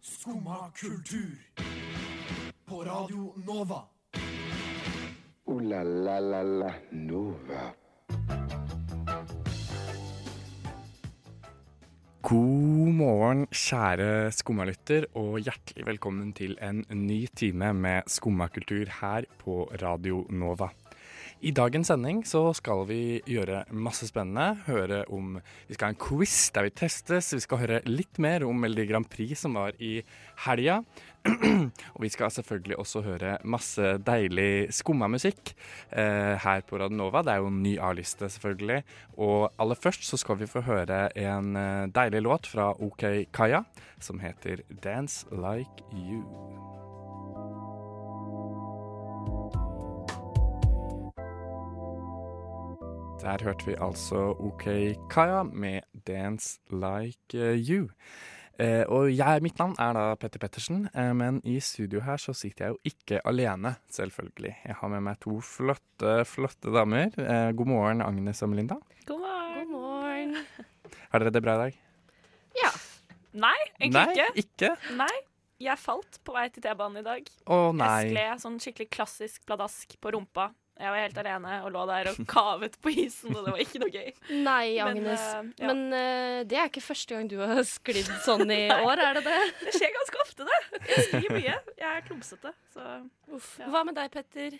Skumma kultur. På Radio Nova. O-la-la-la-la Nova. God morgen, kjære skummalytter, og hjertelig velkommen til en ny time med skummakultur her på Radio Nova. I dagens sending så skal vi gjøre masse spennende. Høre om Vi skal ha en quiz der vi testes. Vi skal høre litt mer om Melodi Grand Prix som var i helga. og vi skal selvfølgelig også høre masse deilig skumma musikk eh, her på Radionova. Det er jo en ny A-liste, selvfølgelig. Og aller først så skal vi få høre en eh, deilig låt fra OK Kaya som heter 'Dance Like You'. Der hørte vi altså OK Kaya med 'Dance Like You'. Eh, og jeg, mitt navn er da Petter Pettersen, eh, men i studio her så sitter jeg jo ikke alene, selvfølgelig. Jeg har med meg to flotte, flotte damer. Eh, god morgen, Agnes og Melinda. God morgen. God morgen. Har dere det bra i dag? Ja. Nei, egentlig Nei, ikke. ikke? Nei, jeg falt på vei til T-banen i dag. Å Jeg nei. skled sånn skikkelig klassisk pladask på rumpa. Jeg var helt alene og lå der og kavet på isen, og det var ikke noe gøy. Nei, Men, Agnes. eh, ja. Men uh, det er ikke første gang du har sklidd sånn i år, er det det? Det skjer ganske ofte, det. Jeg sklir mye. Jeg er klumsete, så Uff. Ja. Hva med deg, Petter?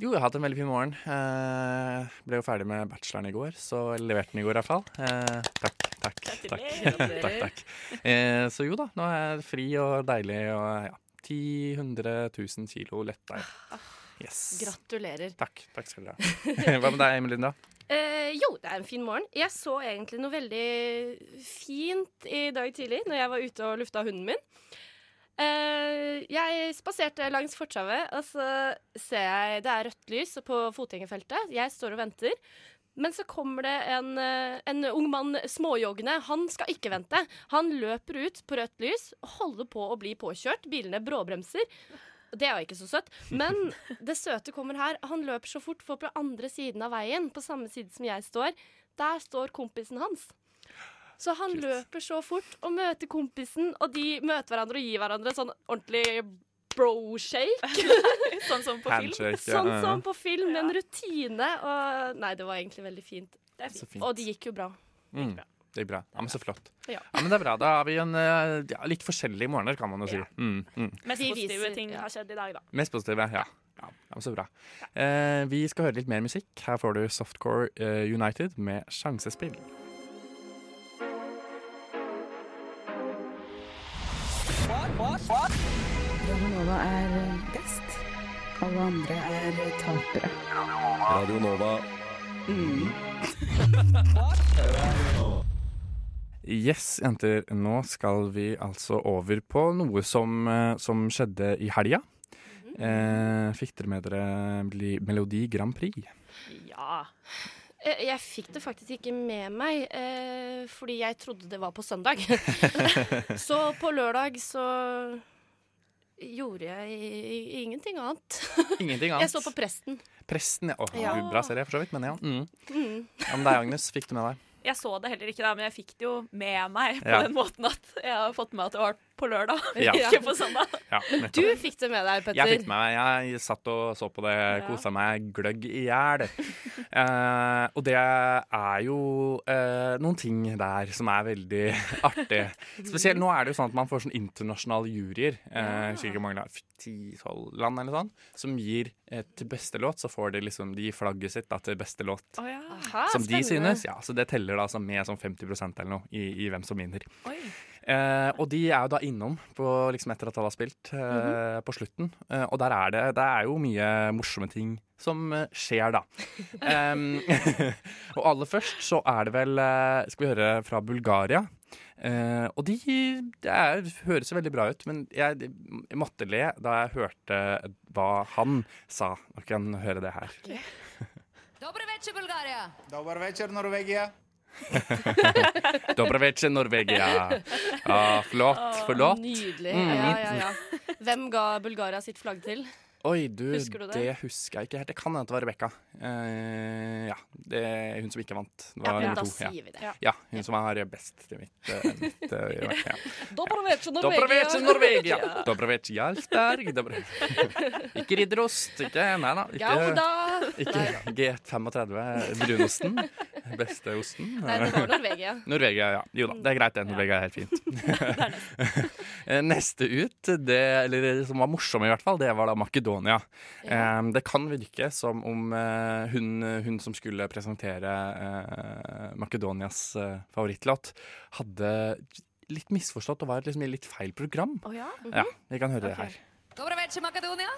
Jo, jeg har hatt en veldig fin morgen. Uh, ble jo ferdig med bacheloren i går, så leverte den i går i hvert fall. Eh, takk, takk, takk. Takk, takk. Eh, så jo da, nå er jeg fri og deilig og ja, 10 100 000 kilo letta. Yes. Gratulerer. Takk. Takk skal du ha. Hva med deg, Emelinda? Eh, jo, det er en fin morgen. Jeg så egentlig noe veldig fint i dag tidlig når jeg var ute og lufta hunden min. Eh, jeg spaserte langs fortauet, og så ser jeg det er rødt lys på fotgjengerfeltet. Jeg står og venter. Men så kommer det en, eh, en ung mann småjoggende. Han skal ikke vente. Han løper ut på rødt lys, holder på å bli påkjørt. Bilene bråbremser. Det var ikke så søtt. Men det søte kommer her. Han løper så fort, for på andre siden av veien, på samme side som jeg står, der står kompisen hans. Så han Kult. løper så fort og møter kompisen, og de møter hverandre og gir hverandre sånn ordentlig bro-shake. Sånn som på film. Sånn som på film. En rutine. Og nei, det var egentlig veldig fint. Det fint. Og det gikk jo bra. Mm, det er bra. Ja, men Så flott. Ja. Ja, men det er bra. Da har vi en eh, ja, litt forskjellige morgener, kan man jo si. Ja. Mm, mm. Mest positive ting har skjedd i dag, da. Mest positive, ja. ja. ja men så bra. Eh, vi skal høre litt mer musikk. Her får du Softcore eh, United med sjansespill. Radio Nova er best. Alle andre er tapere. Radio Nova. Yes, jenter. Nå skal vi altså over på noe som, eh, som skjedde i helga. Eh, fikk dere med dere Melodi Grand Prix? Ja. Eh, Jeg fikk det faktisk ikke med meg, eh, fordi jeg trodde det var på søndag. så på lørdag så gjorde jeg ingenting annet. Ingenting annet. Jeg så på Presten. Presten, ja. Oh, Ja. Bra serie, for så vidt, men ja. Mm. Mm. ja men deg, Agnes, fikk du med deg? Jeg så det heller ikke, da, men jeg fikk det jo med meg på Ja. den måten at jeg har fått med at det var på lørdag, Ja. ikke på søndag. Ja, Du fikk det med deg, Petter. Jeg fikk med meg, jeg satt og så på det, kosa meg gløgg i hjel. Eh, og det er jo eh, noen ting der som er veldig artig. Spesielt nå er det jo sånn at man får sånn internasjonale juryer, eh, sikkert mange 10-12 land eller sånn, som gir eh, til beste låt, så får de liksom, de flagget sitt da, til beste låt. Å ja. Aha, som de synes, ja, så det teller da med sånn 50% eller noe i, i hvem som vinner. Oi. Eh, og de er jo da innom på, liksom etter at alle har spilt, eh, på slutten. Eh, og der er det, det er jo mye morsomme ting som eh, skjer, da. Em, og aller først så er det vel eh, Skal vi høre fra Bulgaria. Eh, og de det er, høres veldig bra ut, men jeg, jeg måtte le da jeg hørte hva han sa. Dere kan høre det her. Добрый вечер, Bulgaria. Добър вечер, Норвегия. Dobra večer, Norvegia. Ah, flott. Flott. Nydelig. Mm. Ja, ja, ja. Hvem ga Bulgaria sitt flagg til? Oi, du, Husker du det? det husker jeg ikke helt. Det kan hende det var Rebekka. Uh, ja. Det er hun som ikke vant. Det var Ja, nummer da to. Ja. sier vi det. Ja. ja, hun som er best til mitt, uh, mitt uh, ja. Dobroveche, Dobrovec, Norvegia! Dobrovec, Jarlsberg. Ikke ridderost. Ikke Nei da. Ikke, ikke G35 brunosten. Beste osten. Nei, det var Norvegia. Norvegia, ja. Jo da, det er greit det. Norvegia er helt fint. Neste ut, det, eller det som var morsom i hvert fall, det var da Makedonia. Eh, det kan virke som om uh, hun, hun som skulle presentere uh, Makedonias uh, favorittlåt, hadde litt misforstått og var liksom i litt feil program. Å ja? Ja, vi kan høre okay. det her. Dobre večer, Makedonia.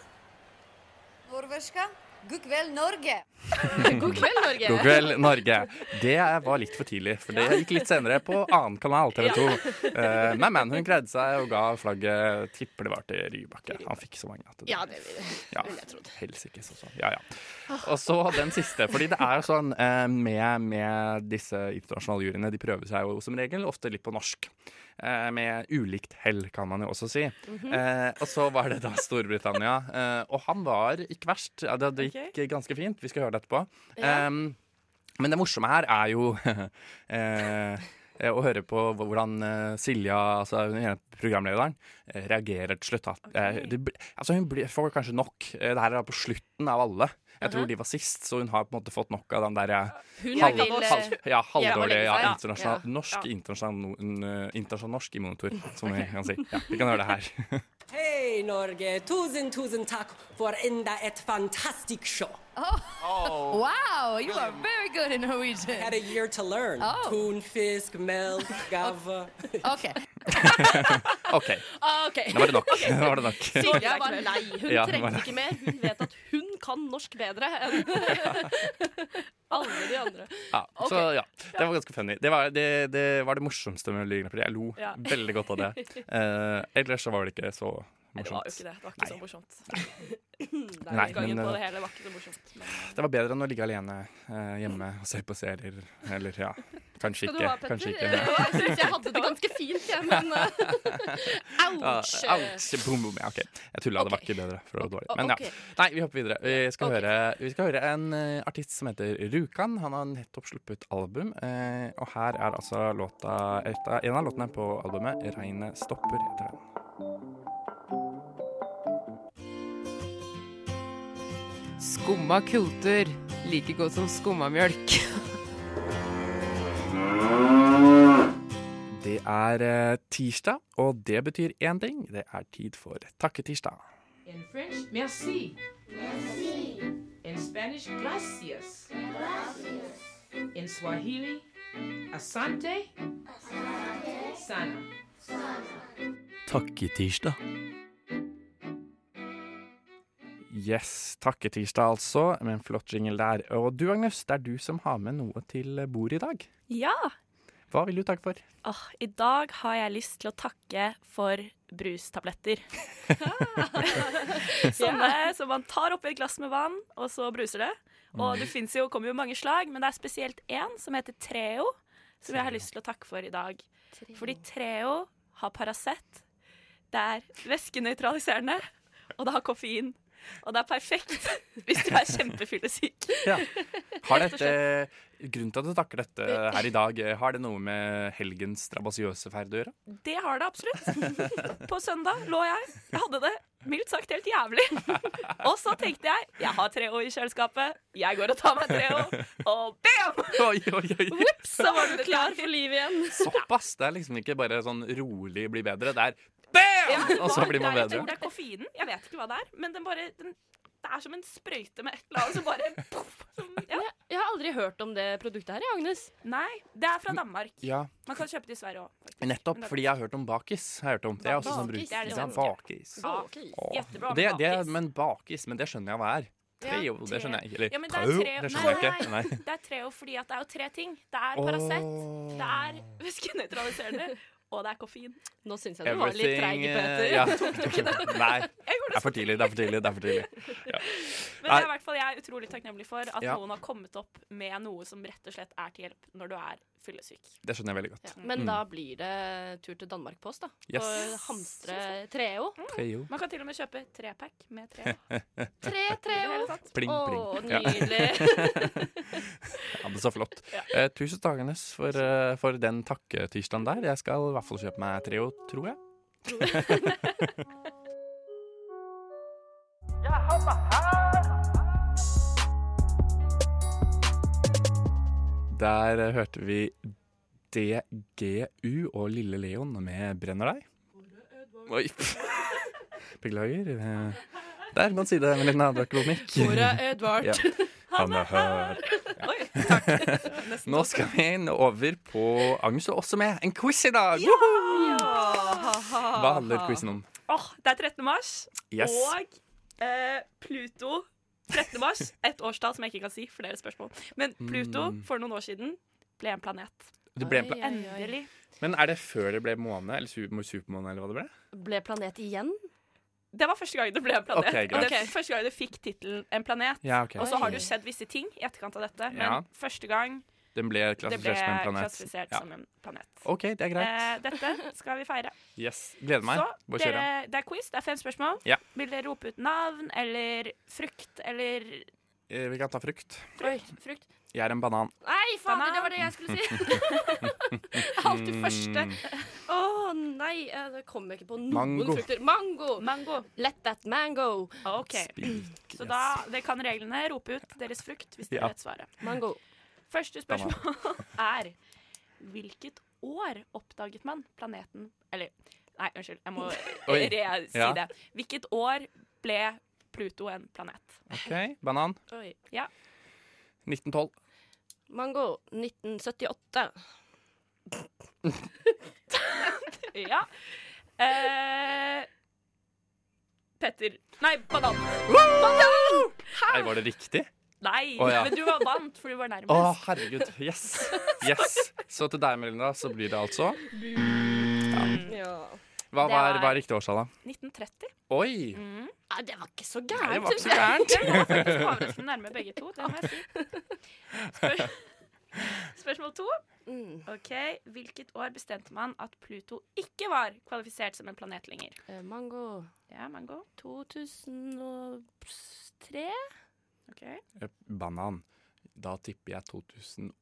Norveška. God kveld, Norge. God kveld, Norge. God kveld, Norge. Det var litt for tidlig, for det gikk litt senere på annen kanal, TV 2. Eh, men, men hun greide seg og ga flagget Tipper det var til Rybakke. Han fikk så mange at det Ja, det vil Ja, ville jeg trodd. helsikes også. Ja, ja. Og så den siste. Fordi det er jo sånn eh, med, med disse internasjonale juryene, de prøver seg jo som regel ofte litt på norsk. Eh, med ulikt hell, kan man jo også si. eh, og så var det da Storbritannia. Eh, og han var ikke verst. Ja, det, det gikk ganske fint. Vi skal høre det etterpå. Ja. Eh, men det morsomme her er jo eh, å høre på hvordan eh, Silja, altså programlederen, reagerer til slutt. Okay. Det, altså hun blir, får kanskje nok. Det her er på slutten av alle. Jeg tror de var sist, så hun har på en måte fått nok av den der eh, halv, vil eh, halv, ja, halvdårlige ja, internasjonal, Ja. norsk internasjonal, internasjonal norsk i monitor, som vi kan si. Ja, vi kan høre det her. Hei, Norge! Tusen, tusen takk for enda et fantastisk show. Wow, you are very good in I Norwegian. had a year to learn. Oh. Tunfisk, melk, gava. Okay. OK, Ah, OK. Nå var det nok. Da var det nok. Silja var lei. Hun Ja, trengte ikke mer. Hun vet at hun kan norsk bedre enn alle de andre. Ja, så ja, det var ganske funny. Det var det, det, var det morsomste med Melodi Grand Prix. Jeg lo Ja. veldig godt av det. Eh, ellers så var det ikke så Nei, det var jo ikke det. Det var ikke så morsomt. Nei, Nei men på eh, det hele var ikke så morsomt. Men, det var bedre enn å ligge alene eh, hjemme og se på serier. Eller ja, kanskje ikke. ha? Kanskje ikke. Jeg syns jeg hadde det ganske fint, jeg, men uh, Ah, Ouch! Ouch! Boom, boom. Ja, OK. Jeg tulla, det var ikke bedre. For å dårlig. Men ja. Nei, vi hopper videre. Vi skal, okay. høre, vi skal høre en uh, artist som heter Rjukan. Han har nettopp sluppet album, uh, og her er altså låta et En av låtene på albumet, 'Regnet stopper', heter den. Skumma kultur. Like godt som skummamjølk. Det er eh, tirsdag, og det betyr én ting. Det er tid for takketirsdag. In French, merci. In Spanish, gracias. In Swahili, asante. Sana. Takketirsdag. Yes, takketirsdag altså, med en flott jingle der. Og du Agnes, det er du som har med noe til bordet i dag. ja. Hva vil du takke for? Oh, I dag har jeg lyst til å takke for brustabletter. Sånne som man tar oppi et glass med vann, og så bruser det. Og det finnes jo, kommer jo mange slag, men det er spesielt én som heter Treo, som jeg har lyst til å takke for i dag. Fordi Treo har Paracet, det er væskenøytraliserende, og det har koffein. Og det er perfekt hvis du er kjempefyllesyk. Har dette, grunnen til at du takker dette her i dag, har det noe med helgens strabasiøse ferd å gjøre? Det har det absolutt. På søndag lå jeg. Jeg hadde det mildt sagt helt jævlig. Og så tenkte jeg jeg har tre år i kjøleskapet, jeg går og tar meg tre år, og bam! Oi, oi, oi. Så var du klar for livet igjen. Såpass! Det er liksom ikke bare sånn rolig bli bedre. Det er bam! Og så blir man det er- Jeg tror det er koffeinen. Jeg vet ikke hva det er, men den bare den, Det er som en sprøyte med et eller annet som bare poff, som, ja. Jeg har aldri hørt om det produktet her, Agnes. Nei, det er fra Danmark. Ja, Man kan kjøpe det i Sverige òg. nettopp fordi jeg har hørt om bakis. Har hørt om. Det er også sånn. Bakis, det det bakis. Bakis. Jättebra med Det, det, bakis. men bakis, men det skjønner jeg hva er. Treo, det skjønner jeg ikke. Eller Ja, men det er treo, det skjønner jeg ikke. Nei. Det er Treo fordi at det er jo tre ting. Det er Paracet, det er væskenøytraliserende, og det er koffein. Nå syns jeg du var litt treig, Everything, Peter. ikke det? Nei, det er for tidlig. Det er for tidlig. Det er for tidlig. Ja. Men det er i hvert fall jeg er utrolig takknemlig for at Ja. noen har kommet opp med noe som rett og slett er til hjelp når du er fyllesyk. Det skjønner jeg veldig godt. Men Mm. da blir det tur til Danmark på oss, da. Yes. Og hamstre Treo. Treo. Man kan til og med kjøpe trepack med tre. Tre Treo. Pling, pling. Å, Ja. nydelig. Ja, det er så flott. Eh, tusen takk, Agnes, for, uh, for den takketirsdagen der. Jeg skal i hvert fall kjøpe meg Treo, tror jeg. Der hørte vi DGU og Lille Leon med 'Brenner deg'. Oi. Beklager. eh, Der kan du si det, Melinda. Du har ikke kronikk. Hvor er Edvard? Ja. Han er her. Oi, takk. Nå skal vi inn over på Agnes og også med en quiz i dag! Ja! Hva handler quizen om? Oh, det er 13. mars, Yes. og eh, Pluto 13. mars, et årstall som jeg ikke kan si, for deres spørsmål. Men Pluto, Mm. for noen år siden, ble en planet. Det ble en pla Endelig. Men er det før det ble måne, eller su- supermåne, eller hva det ble? Ble planet igjen? Det var første gang det ble en planet. Okay, og det er første gang det fikk tittelen En planet. Ja, okay. Og så har det jo skjedd visse ting i etterkant av dette, men Ja. første gang Den ble det ble klassifisert som en planet. klassifisert Ja. som en planet. OK, det er greit. Eh, dette skal vi feire. Yes. Gleder meg. Så det, det er quiz, det er fem spørsmål. Ja. Vil dere rope ut navn eller frukt eller Eh, Vi kan ta frukt. Frukt. frukt. Jeg er en banan. Nei, fader, det var det jeg skulle si! Alltid første. Å Å nei, eh, det kommer ikke på noen Mango. frukter. Mango! mango? Let that mango. OK. Spik. Så da det kan reglene rope ut deres frukt hvis dere Ja. vet svaret. Mango. Første spørsmål er Hvilket år oppdaget man planeten Eller, nei, unnskyld, jeg må re si Ja. det. Hvilket år ble Pluto en planet? OK. Banan. Oi. Ja. 1912. Mango 1978. ja. Eh, Petter Nei, banan. Nei, var det riktig? Nei, oh, ja. men du var vant, for du var nærmest. Å, oh, herregud. Yes. Yes. Så til deg, Melinda, så blir det altså Ja. Hva Det var, var- riktig årstall, da? 1930. Oi! Mm. Ja, det var ikke så gærent. det var ikke så gærent. Det var faktisk overraskende nærme begge to. Det må jeg si. Spør Spørsmål to. Mm. Ok, Hvilket år bestemte man at Pluto ikke var kvalifisert som en planet lenger? Uh, Mango Ja, mango. 2003? Ok. Eh, Banan. Da tipper jeg 2005.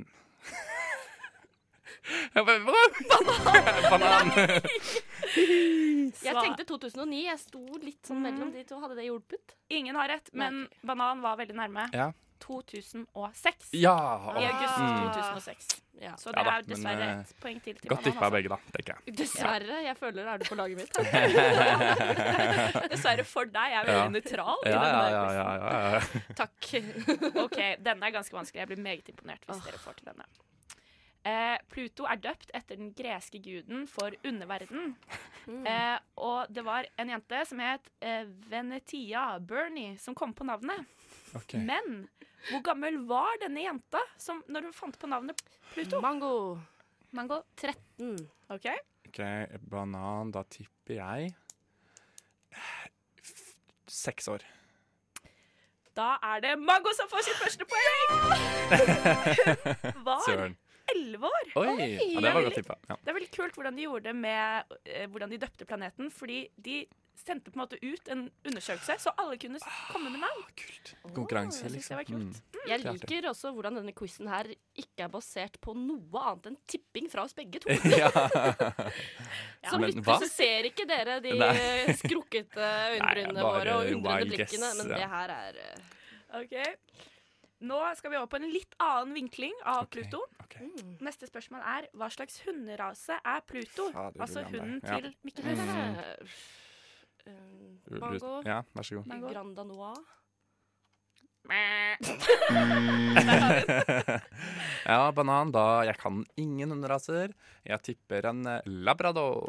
Jeg bare, hva? Banan! Jeg tenkte 2009. Jeg sto litt sånn mellom de to. Hadde det hjulpet? Ingen har rett, men banan var veldig nærme. Ja. 2006. Ja! I august Mm. 2006. Ja. Så Ja det da, er dessverre men, eh, et poeng til til Godt tippa altså. begge, da, tenker jeg. Dessverre. Jeg føler er du på laget mitt. Dessverre for deg. Jeg er veldig Ja. nøytral. Ja, ja, ja, ja, ja, ja. Takk. OK, denne er ganske vanskelig. Jeg blir meget imponert hvis dere får til denne. Eh, Pluto er døpt etter den greske guden for underverden. Eh, og det var en jente som het eh, Venetia Bernie, som kom på navnet. Okay. Men hvor gammel var denne jenta som, når hun fant på navnet Pluto? Mango Mango. 13. OK? OK, banan. Da tipper jeg f- seks år. Da er det Mango som får sitt første poeng! Hun var elleve år. Oi! Ja, det var godt tippa. Ja. Det er veldig kult hvordan de gjorde det med eh, hvordan de døpte planeten. Fordi de sendte på en måte ut en undersøkelse, så alle kunne komme med navn. Kult. Konkurranse, liksom. Jeg. Mm. Jeg liker også hvordan denne quizen her ikke er basert på noe annet enn tipping fra oss begge to. ja. Så Men hva? så ser ikke dere de Nei. skrukkete øyenbrynene våre og undrende blikkene, guess, men ja. det her er uh... Ok. Nå skal vi over på en litt annen vinkling av okay, Pluto. ok. Neste spørsmål er hva slags hunderase er Pluto? Fader, altså hunden til Mikkel Hus. Mm. Eh, eh, Mango. Ja, vær så god. Mango. Granda Noir. ja, banan. Da Jeg kan ingen hunderaser. Jeg tipper en eh, labrador.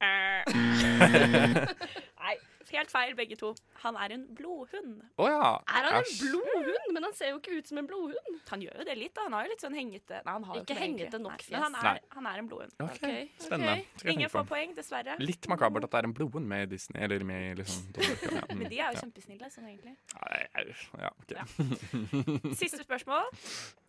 Helt feil, begge to. Han er en blodhund. Oh, ja. Er han en Æsj. blodhund? Men han ser jo ikke ut som en blodhund. Han gjør jo det litt, da. Han har jo litt sånn hengete Nei, han har Ikke det hengete nok fjes. Men han er, han er en blodhund. Okay. Okay. Spennende. Okay. Ingen får poeng, dessverre. Litt makabert at det er en blodhund med i Disney, eller med i liksom ja. mm, Men de er jo ja. kjempesnille, sånn egentlig. Nei, Ja, okay. Ja. Siste spørsmål.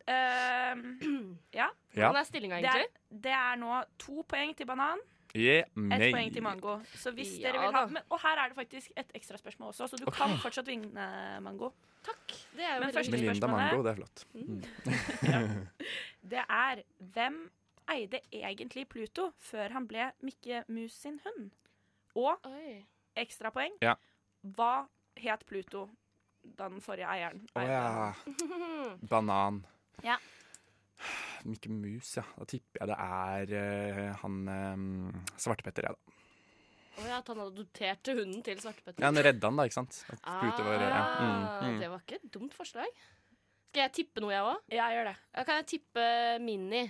Ehm, ja. Ja. Hvordan er stillinga, Det er, det er nå to poeng til banan, Yeah, ett poeng til mango. Så hvis Ja dere vil ha men, Og her er det faktisk et ekstraspørsmål også, så du okay. kan fortsatt vinne mango. Takk. Det er jo Men første. Melinda. Mango, det er flott. Mm. Det er hvem eide egentlig Pluto før han ble Mikke Mus sin hund? Og ekstrapoeng. Ja. Hva het Pluto da den forrige eieren Å oh, ja. Banan. Ja. Mikke Mus, ja. Da tipper jeg det er uh, han um, Svartepetter, jeg, da. Å ja, at han adopterte hunden til Svartepetter. Ja, han redda han, da, ikke sant? At Pluto var, ja. Ah, mm, mm. Det var ikke et dumt forslag. Skal jeg tippe noe, jeg òg? Ja, gjør det. Kan jeg tippe Mini?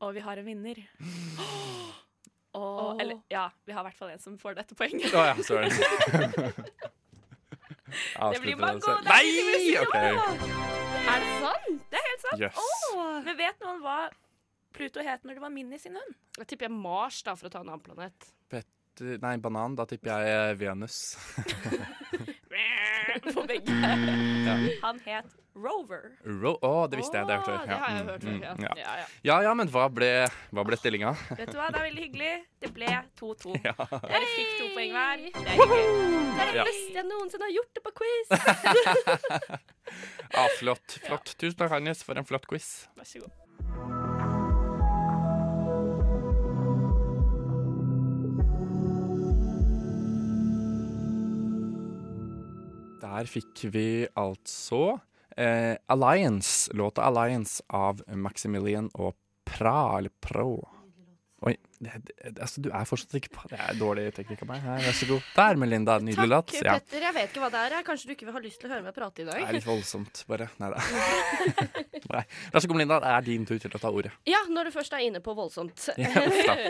Og vi har en vinner. Oh. Åh. Eller ja, vi har i hvert fall en som får dette poenget. Å ja, så er det. Det blir mango! Nei! OK. Er det sant? Det er helt sant. Jøss. Men vet noen hva Pluto het når det var Minnie sin hund? Da tipper jeg Mars, da, for å ta en annen planet. Petter Nei, banan. Da tipper jeg eh, Venus. På begge. Ja. Han het Rover. Ro oh, det visste jeg. Det har jeg det har jeg mm, hørt før, ja. mm, ja. Ja, ja. Ja ja, men hva ble, hva ble stillinga? Vet du hva, det er veldig hyggelig. Det ble 2-2. Ja. Dere fikk to poeng hver. Det er hyggelig. Det er det beste jeg noensinne har gjort det på quiz. ah, flott. flott. Tusen takk, Agnes, for en flott quiz. Vær så god. Der fikk vi altså eh, Alliance, låta Alliance av Maximilian og Pra, eller Pro. Oi, det, det, altså du er fortsatt ikke på Det er dårlig teknikk av meg. Her, vær så god. Der, Melinda. Nydelig låt. Takk. Petter. Jeg vet ikke hva det er. Kanskje du ikke vil ha lyst til å høre meg prate i dag? Det er litt voldsomt, bare. Nei da. Nei. Vær så god, Melinda. Det er din tur til å ta ordet. Ja, når du først er inne på voldsomt. Ja,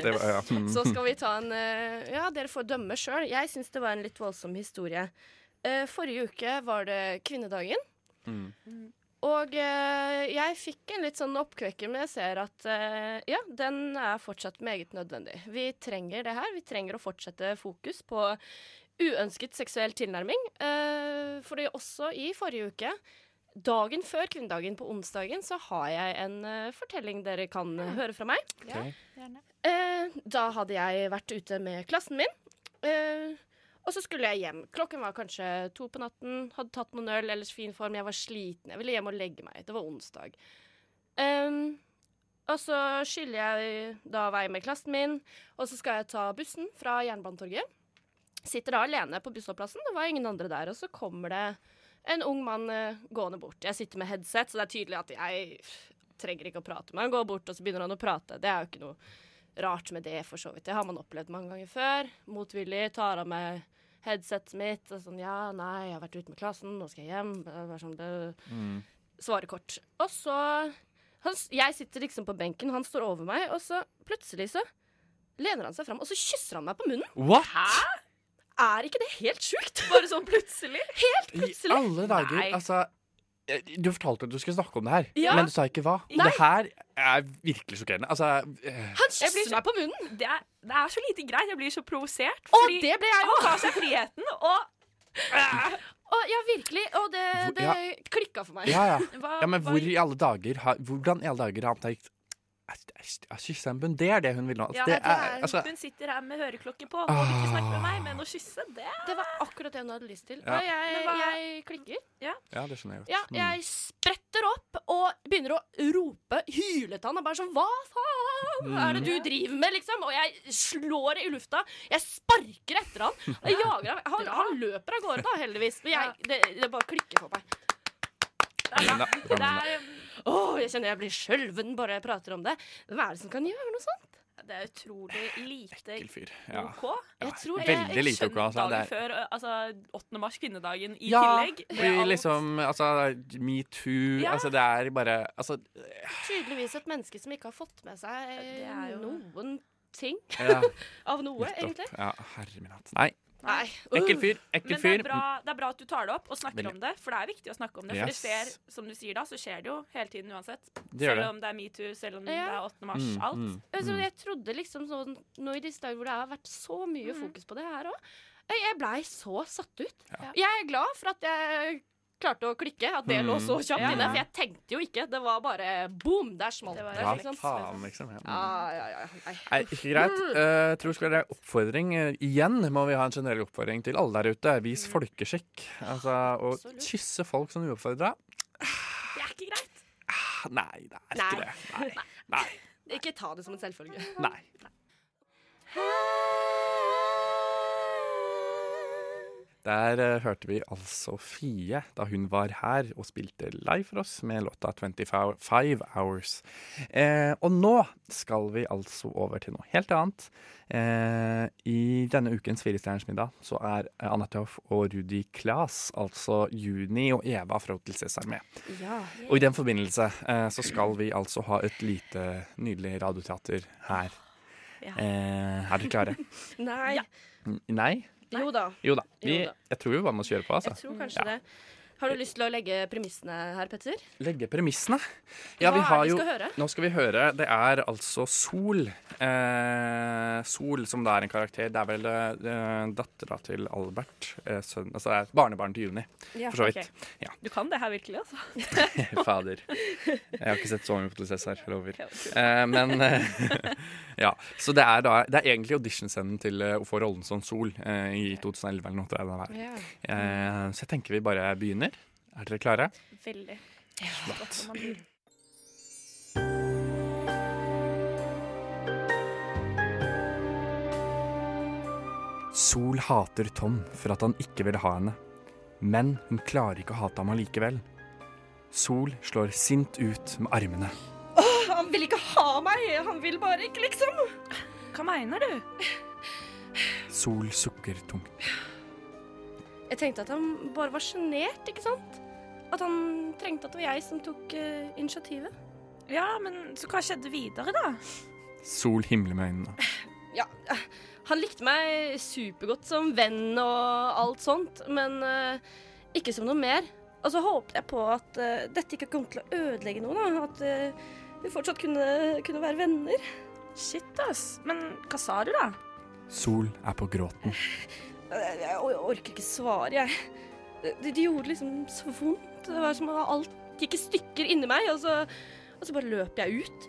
det var, ja. mm. Så skal vi ta en eh, Ja, dere får dømme sjøl. Jeg syns det var en litt voldsom historie. Eh, forrige uke var det kvinnedagen. Mm. Og eh, jeg fikk en litt sånn oppkvekker, men jeg ser at eh, ja, den er fortsatt meget nødvendig. Vi trenger det her. Vi trenger å fortsette fokus på uønsket seksuell tilnærming. Eh, fordi også i forrige uke, dagen før kvinnedagen på onsdagen, så har jeg en eh, fortelling dere kan eh, høre fra meg. Ja, gjerne. Eh, da hadde jeg vært ute med klassen min. Eh, og så skulle jeg hjem. Klokken var kanskje to på natten. Hadde tatt noen øl, ellers fin form. Jeg var sliten. Jeg ville hjem og legge meg. Det var onsdag. Um, og så skylder jeg da vei med klassen min, og så skal jeg ta bussen fra Jernbanetorget. Sitter da alene på bussholdeplassen. Det var ingen andre der. Og så kommer det en ung mann eh, gående bort. Jeg sitter med headset, så det er tydelig at jeg trenger ikke å prate med han. Går bort, og så begynner han å prate. Det er jo ikke noe rart med det, for så vidt. Det har man opplevd mange ganger før. Motvillig tar av meg headsetet mitt. Og sånn, ja, nei, jeg har vært ute med klassen, nå skal jeg hjem. Det sånn, det Mm. Svarer kort. Og så han, Jeg sitter liksom på benken, han står over meg, og så plutselig så lener han seg fram, og så kysser han meg på munnen. What? Er ikke det helt sjukt? Bare sånn plutselig. Helt I plutselig. alle dager. Nei. Altså Du fortalte at du skulle snakke om det her, Ja. men du sa ikke hva. Nei. Det her er virkelig sjokkerende. Altså eh, Han kysser meg på munnen! Det er, det er så lite greit. Jeg blir så provosert. Og fordi det ble jeg han tar seg friheten, og Og ja, virkelig. Og det, det ja. klikka for meg. Ja, ja. hva, ja, men hva- hvor i alle dager har, Hvordan i alle dager har han tenkt Kysse en bunn, det er det hun vil nå. Ja, det det er, altså, Hun sitter her med høreklokke på og vil ikke snakke med meg, men å kysse, det Det var akkurat det hun hadde lyst til. Ja. Og jeg, hva- jeg klikker. Ja, det skjønner jeg godt. Ja, Mm. jeg spretter opp og begynner å rope, hyletann. Og bare sånn Hva faen er det du driver med, liksom? Og jeg slår i lufta. Jeg sparker etter han. Jeg jager ham. Han, han løper av gårde, da, heldigvis. Men jeg, det, det bare klikker for meg. Det er, Det er, Åh, jeg kjenner jeg blir skjelven bare jeg prater om det. Hvem er det som kan gjøre noe sånt? det er utrolig lite Ekkel fyr. Ja. OK. Jeg tror Veldig Jeg lite OK. Altså, dagen er, før, altså 8. mars, kvinnedagen, i ja, tillegg. Ja, liksom Altså, metoo Ja. Altså, det er bare Altså, Tydeligvis et menneske som ikke har fått med seg er jo- noen ting ja. av noe, egentlig. Ja, herre min hatt. Nei, Nei. Ekkel fyr, ekkel Men det er, bra, det er bra at du tar det opp og snakker Veldig. om det, for det er viktig å snakke om det. For Yes. det skjer, som du sier da, så skjer det jo hele tiden uansett. Det selv det. om det er metoo, selv om Ja. det er 8. mars, Mm, alt. mm, Altså, mm. jeg trodde liksom sånn Nå i disse dager hvor det har vært så mye Mm. fokus på det her òg Jeg blei så satt ut. Ja. Jeg er glad for at jeg klarte å klikke, at det Mm. lå så kjapt Ja. inne. For jeg tenkte jo ikke. Det var bare boom, der smalt Det var det. Ja, Liksom. faen, liksom. Ja. Ja, ja, ja. Nei. Nei, ikke greit. Eh, tror skal det er oppfordring. Eh, igjen må vi ha en generell oppfordring til alle der ute. Vis folkeskikk. Altså, å Absolutt. kysse folk som uoppfordra. Det er ikke greit. Ah, Nei, det er Nei. ikke det. Nei. Nei. Ikke ta det som en selvfølge. Nei. Der uh, hørte vi altså Fie da hun var her og spilte live for oss med låta 25 Hours. Eh, og nå skal vi altså over til noe helt annet. Eh, I denne ukens Firestjerners middag så er Anette Hoff og Rudi Klas, altså Juni og Eva fra Hotel Cæsar med. Ja. Og i den forbindelse eh, så skal vi altså ha et lite, nydelig radioteater her. Ja. Eh, er dere klare? Nei. Ja. Nei? Jo da. Jo da. Vi, jeg tror vi bare må kjøre på, altså. Jeg tror kanskje det. Har du lyst til å legge premissene her, Petter? Legge premissene. Ja, Hva vi er det vi jo skal høre? Nå skal vi høre Det er altså Sol. Eh, Sol, som da er en karakter. Det er vel eh, dattera til Albert. Eh, sønnen altså det er barnebarn til Juni, Ja, for så vidt. ok. Ja. Du kan det her virkelig, altså. Fader. Jeg har ikke sett så mye på Cæsar, jeg lover. Eh, men eh, Ja. Så det er da Det er egentlig auditionscenen til eh, å få rollen som Sol eh, i 2011 eller noe. det var. Ja. Eh, så jeg tenker vi bare begynner. Er dere klare? Veldig. Som man. Sol hater Tom for at han ikke vil ha henne, men hun klarer ikke å hate ham allikevel. Sol slår sint ut med armene. Åh, Han vil ikke ha meg! Han vil bare ikke, liksom. Hva mener du? Sol sukker tungt. Jeg tenkte at han bare var sjenert, ikke sant? At han trengte at det var jeg som tok eh, initiativet. Ja, men så hva skjedde videre, da? Sol himler med øynene. Ja, han likte meg supergodt som venn og alt sånt, men eh, ikke som noe mer. Og så håpet jeg på at eh, dette ikke kom til å ødelegge noe, da. At eh, vi fortsatt kunne, kunne være venner. Shit, ass. Men hva sa du, da? Sol er på gråten. Jeg, jeg or- orker ikke svare, jeg. Det, de gjorde liksom så vondt. Det var som om alt gikk i stykker inni meg, og så, og så bare løp jeg ut.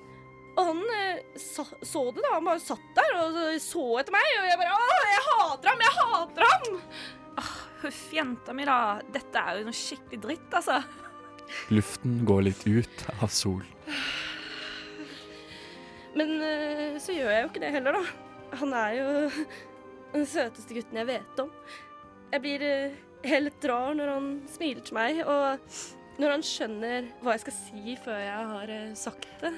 Og han eh, sa, så det, da. Han bare satt der og så, etter meg, og jeg bare Å, jeg hater ham! Jeg hater ham! Huff, jenta mi, da. Dette er jo noe skikkelig dritt, altså. Luften går litt ut av Sol. Men eh, så gjør jeg jo ikke det heller, da. Han er jo den søteste gutten jeg vet om. Jeg blir eh, helt rar når han smiler til meg, og når han skjønner hva jeg skal si før jeg har eh, sagt det.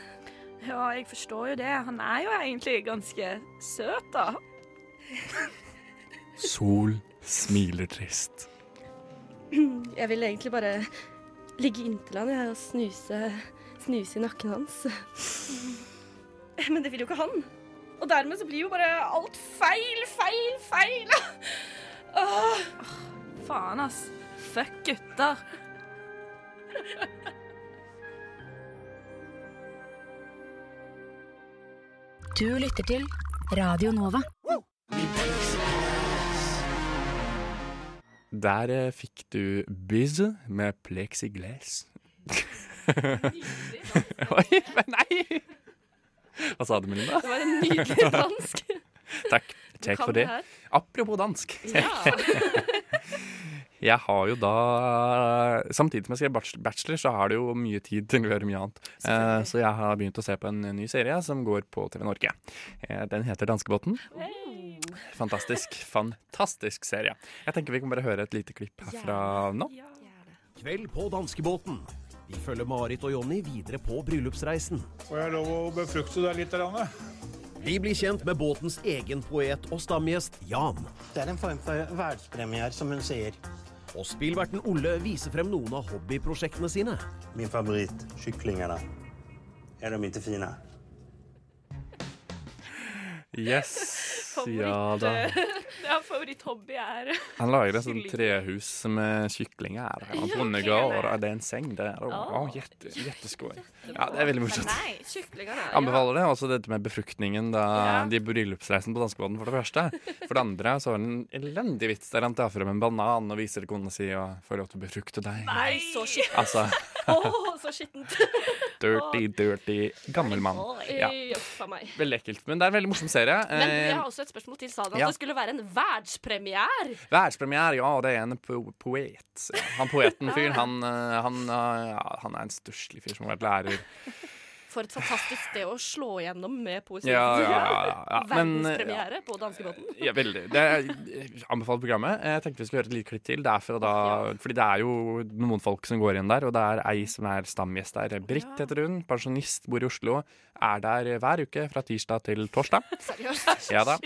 Ja, jeg forstår jo det. Han er jo egentlig ganske søt, da. Sol smiler trist. Jeg vil egentlig bare ligge inntil han og snuse, snuse i nakken hans. Men det vil jo ikke han. Og dermed så blir jo bare alt feil, feil, feil. Åh. Faen, ass. Fuck gutter. Du lytter til Radio Nova. Der eh, fikk du Biz med plexiglass. Oi, men nei! Hva sa du, Melinda? Det var en nydelig dansk. Takk. Takk for det det. Apropos dansk. Ja. Jeg har jo da Samtidig som jeg skrev bachelor, så har det jo mye tid til å gjøre mye annet. Eh, så jeg har begynt å se på en ny serie som går på TV Norge. Eh, den heter Danskebåten. Fantastisk, fantastisk serie. Jeg tenker vi kan bare høre et lite klipp herfra nå. Kveld på danskebåten. Vi følger Marit og Jonny videre på bryllupsreisen. Får jeg lov å befrukte deg litt? Ranne? Vi blir kjent med båtens egen poet og stamgjest Jan. Det er en form for verdenspremiere, som hun sier. Og spillverten Olle viser frem noen av hobbyprosjektene sine. Min favoritt, kyklingene. Er de ikke fine? Yes. Ja da. Ja, favoritthobby er Han lager et sånt trehus med kyklinger og Ja, bondegård, det er en seng der. Oh, å. Ja, det er veldig morsomt. Nei, er Anbefaler det. Også dette med befruktningen da Ja. de bryllupsreisen på danskebåten, for det første. For det andre så har det en elendig vits der han tar frem en banan og viser til kona si og får lov til å befrukte deg. Nei, så skittent. Altså Åh, så skittent. Dirty, dirty gammel mann. Ja. Veldig ekkelt. Men det er en veldig morsom serie. Men du, jeg Eh, har også et spørsmål til. Sa du at ja. det skulle være en verdenspremiere? Verdenspremiere, ja, det er en po poet. Han poeten-fyren, han, eh, han, eh, ja, han er en stusslig fyr som har vært lærer. For et fantastisk sted å slå igjennom med poesi. Ja, ja, ja, ja, Verdenspremiere på danskebåten. Ja, veldig. Det er, jeg anbefaler programmet. Jeg tenkte vi skulle høre et lite klipp til. Det fra da, fordi det er jo noen folk som går igjen der, og det er ei som er stamgjest der. Britt heter hun. Pensjonist, bor i Oslo. Er der hver uke fra tirsdag til torsdag. Seriøst? Ja da.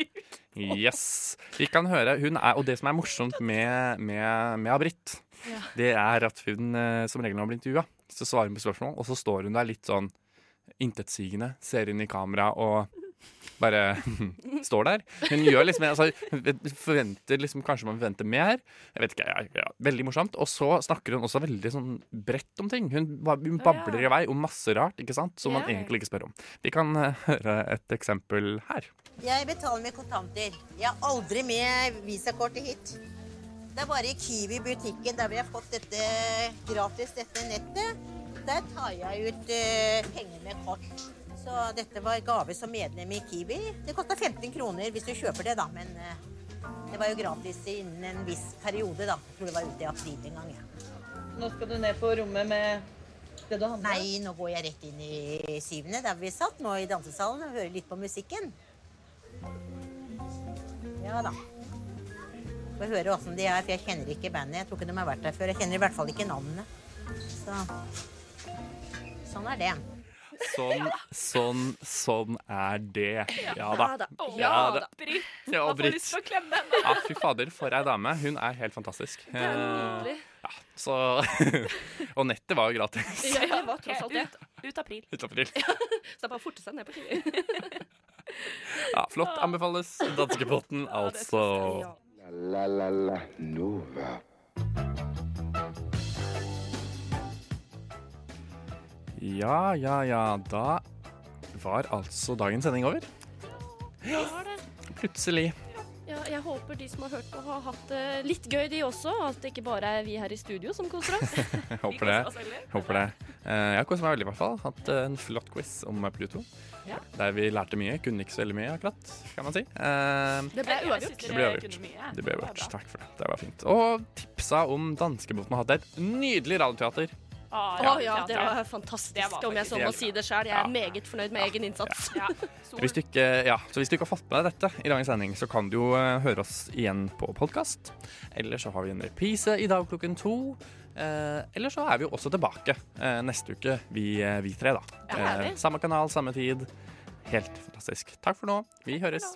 Yes. Vi kan høre hun er, Og det som er morsomt med, med, med Britt, Ja. det er at hun eh, som regel når hun blir intervjua, så svarer hun på spørsmål, og så står hun der litt sånn intetsigende, ser inn i kamera og bare står der. Hun gjør liksom altså, forventer liksom, Kanskje man forventer mer. Jeg vet ikke, ja, ja, Veldig morsomt. Og så snakker hun også veldig sånn bredt om ting. Hun, hun babler i vei om masse rart ikke sant? som man yeah. egentlig ikke spør om. Vi kan eh, høre et eksempel her. Jeg betaler med kontanter. Jeg har aldri med visakortet hit. Det er bare i Kiwi butikken der vi har fått dette gratis, dette nettet. Der tar jeg ut eh, penger med kort. Så dette var gave som medlem i Kiwi. Det kosta 15 kroner hvis du kjøper det, da. Men eh, det var jo gratis innen en viss periode, da. Jeg tror det var ute i april en gang. Ja. Nå skal du ned på rommet med det du handler? Nei, nå går jeg rett inn i syvende, der vi satt, nå i dansesalen, og hører litt på musikken. Ja da. Får høre åssen de er, for jeg kjenner ikke bandet. Jeg tror ikke de har vært der før. Jeg kjenner i hvert fall ikke navnene. Så sånn er det. Sånn, sånn, sånn er det. Ja da. Ja da. Britt. Ja, Man får lyst til å klemme henne. Ja, fy fader, for ei dame. Hun er helt fantastisk. Det er nydelig. Eh, Ja, så Og nettet var jo gratis. Ja, det var tross alt det. Ut, april. Ut april. Så det er bare å forte seg ned på Kiwi. Ja, flott. Anbefales. Danskebåten, altså. La, la, la, Nova. Ja, ja, ja. Da var altså dagens sending over. Ja, Det var det. Plutselig. Ja, jeg håper de som har hørt på, har hatt det litt gøy, de også. At det ikke bare er vi her i studio som koser oss. Håper det. Håper det. Eh, Jeg har kost meg veldig, i hvert fall. Hatt eh, en flott quiz om Pluto. Ja. Der vi lærte mye. Kunne ikke så veldig mye, akkurat, kan man si. Eh, Det ble uavgjort. Det ble dere avgjort. kunne mye. Det ble uavgjort. Takk for det. Det var fint. Og tipsa om danskebåten har hatt et nydelig radioteater. Ah, Å ja, det var fantastisk. Det var om jeg så må si det sjøl. Jeg er meget fornøyd med egen innsats. Ja. Hvis du ikke, ja, så hvis du ikke har fått med deg dette i dagens sending, så kan du jo eh, høre oss igjen på podkast. Eller så har vi en reprise i dag klokken to. Eh, eller så er vi jo også tilbake eh, neste uke, vi, eh, vi tre, da. Ja? Eh, samme kanal, samme tid. Helt fantastisk. Takk for nå. Vi høres.